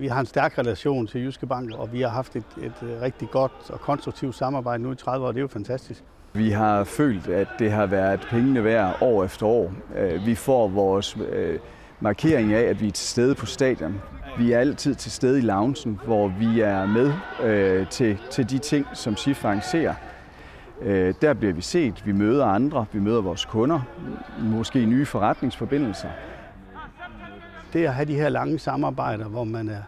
Vi har en stærk relation til Jyske Bank, og vi har haft et, et øh, rigtig godt og konstruktivt samarbejde nu i 30 år. Det er jo fantastisk. Vi har følt, at det har været pengene værd år efter år. Øh, vi får vores øh, markering af, at vi er til stede på stadion. Vi er altid til stede i loungen, hvor vi er med øh, til, til de ting, som SIF arrangerer. Øh, der bliver vi set, vi møder andre, vi møder vores kunder, måske nye forretningsforbindelser. Det at have de her lange samarbejder, hvor man er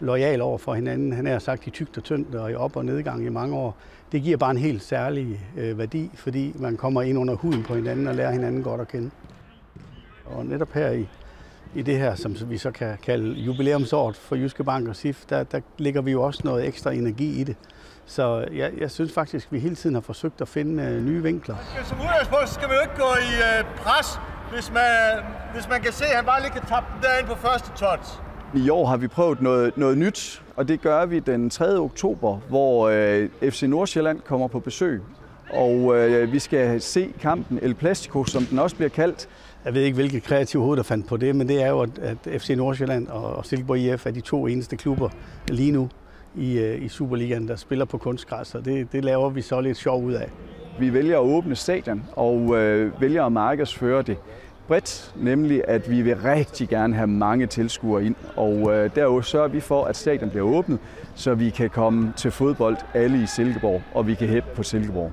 lojal over for hinanden, han har sagt i tygt og tyndt og i op- og nedgang i mange år, det giver bare en helt særlig øh, værdi, fordi man kommer ind under huden på hinanden og lærer hinanden godt at kende. Og netop her i, i det her, som vi så kan kalde jubilæumsåret for Jyske Bank og SIF, der, der ligger vi jo også noget ekstra energi i det. Så jeg, jeg synes faktisk, at vi hele tiden har forsøgt at finde øh, nye vinkler. Som udgangspunkt skal man jo ikke gå i øh, pres, hvis man, hvis man kan se, at han bare lige kan tappe den derind på første touch. I år har vi prøvet noget, noget nyt, og det gør vi den 3. oktober, hvor øh, FC Nordsjælland kommer på besøg. Og øh, vi skal se kampen El Plastico, som den også bliver kaldt. Jeg ved ikke, hvilket kreativ hoved, der fandt på det, men det er jo, at, at FC Nordsjælland og Silkeborg IF er de to eneste klubber lige nu i, øh, i Superligaen, der spiller på kunstgræs, og det, det laver vi så lidt sjov ud af. Vi vælger at åbne stadion og øh, vælger at markedsføre det bredt, nemlig at vi vil rigtig gerne have mange tilskuere ind, og øh, derudover sørger vi for, at stadion bliver åbnet, så vi kan komme til fodbold alle i Silkeborg, og vi kan hæppe på Silkeborg.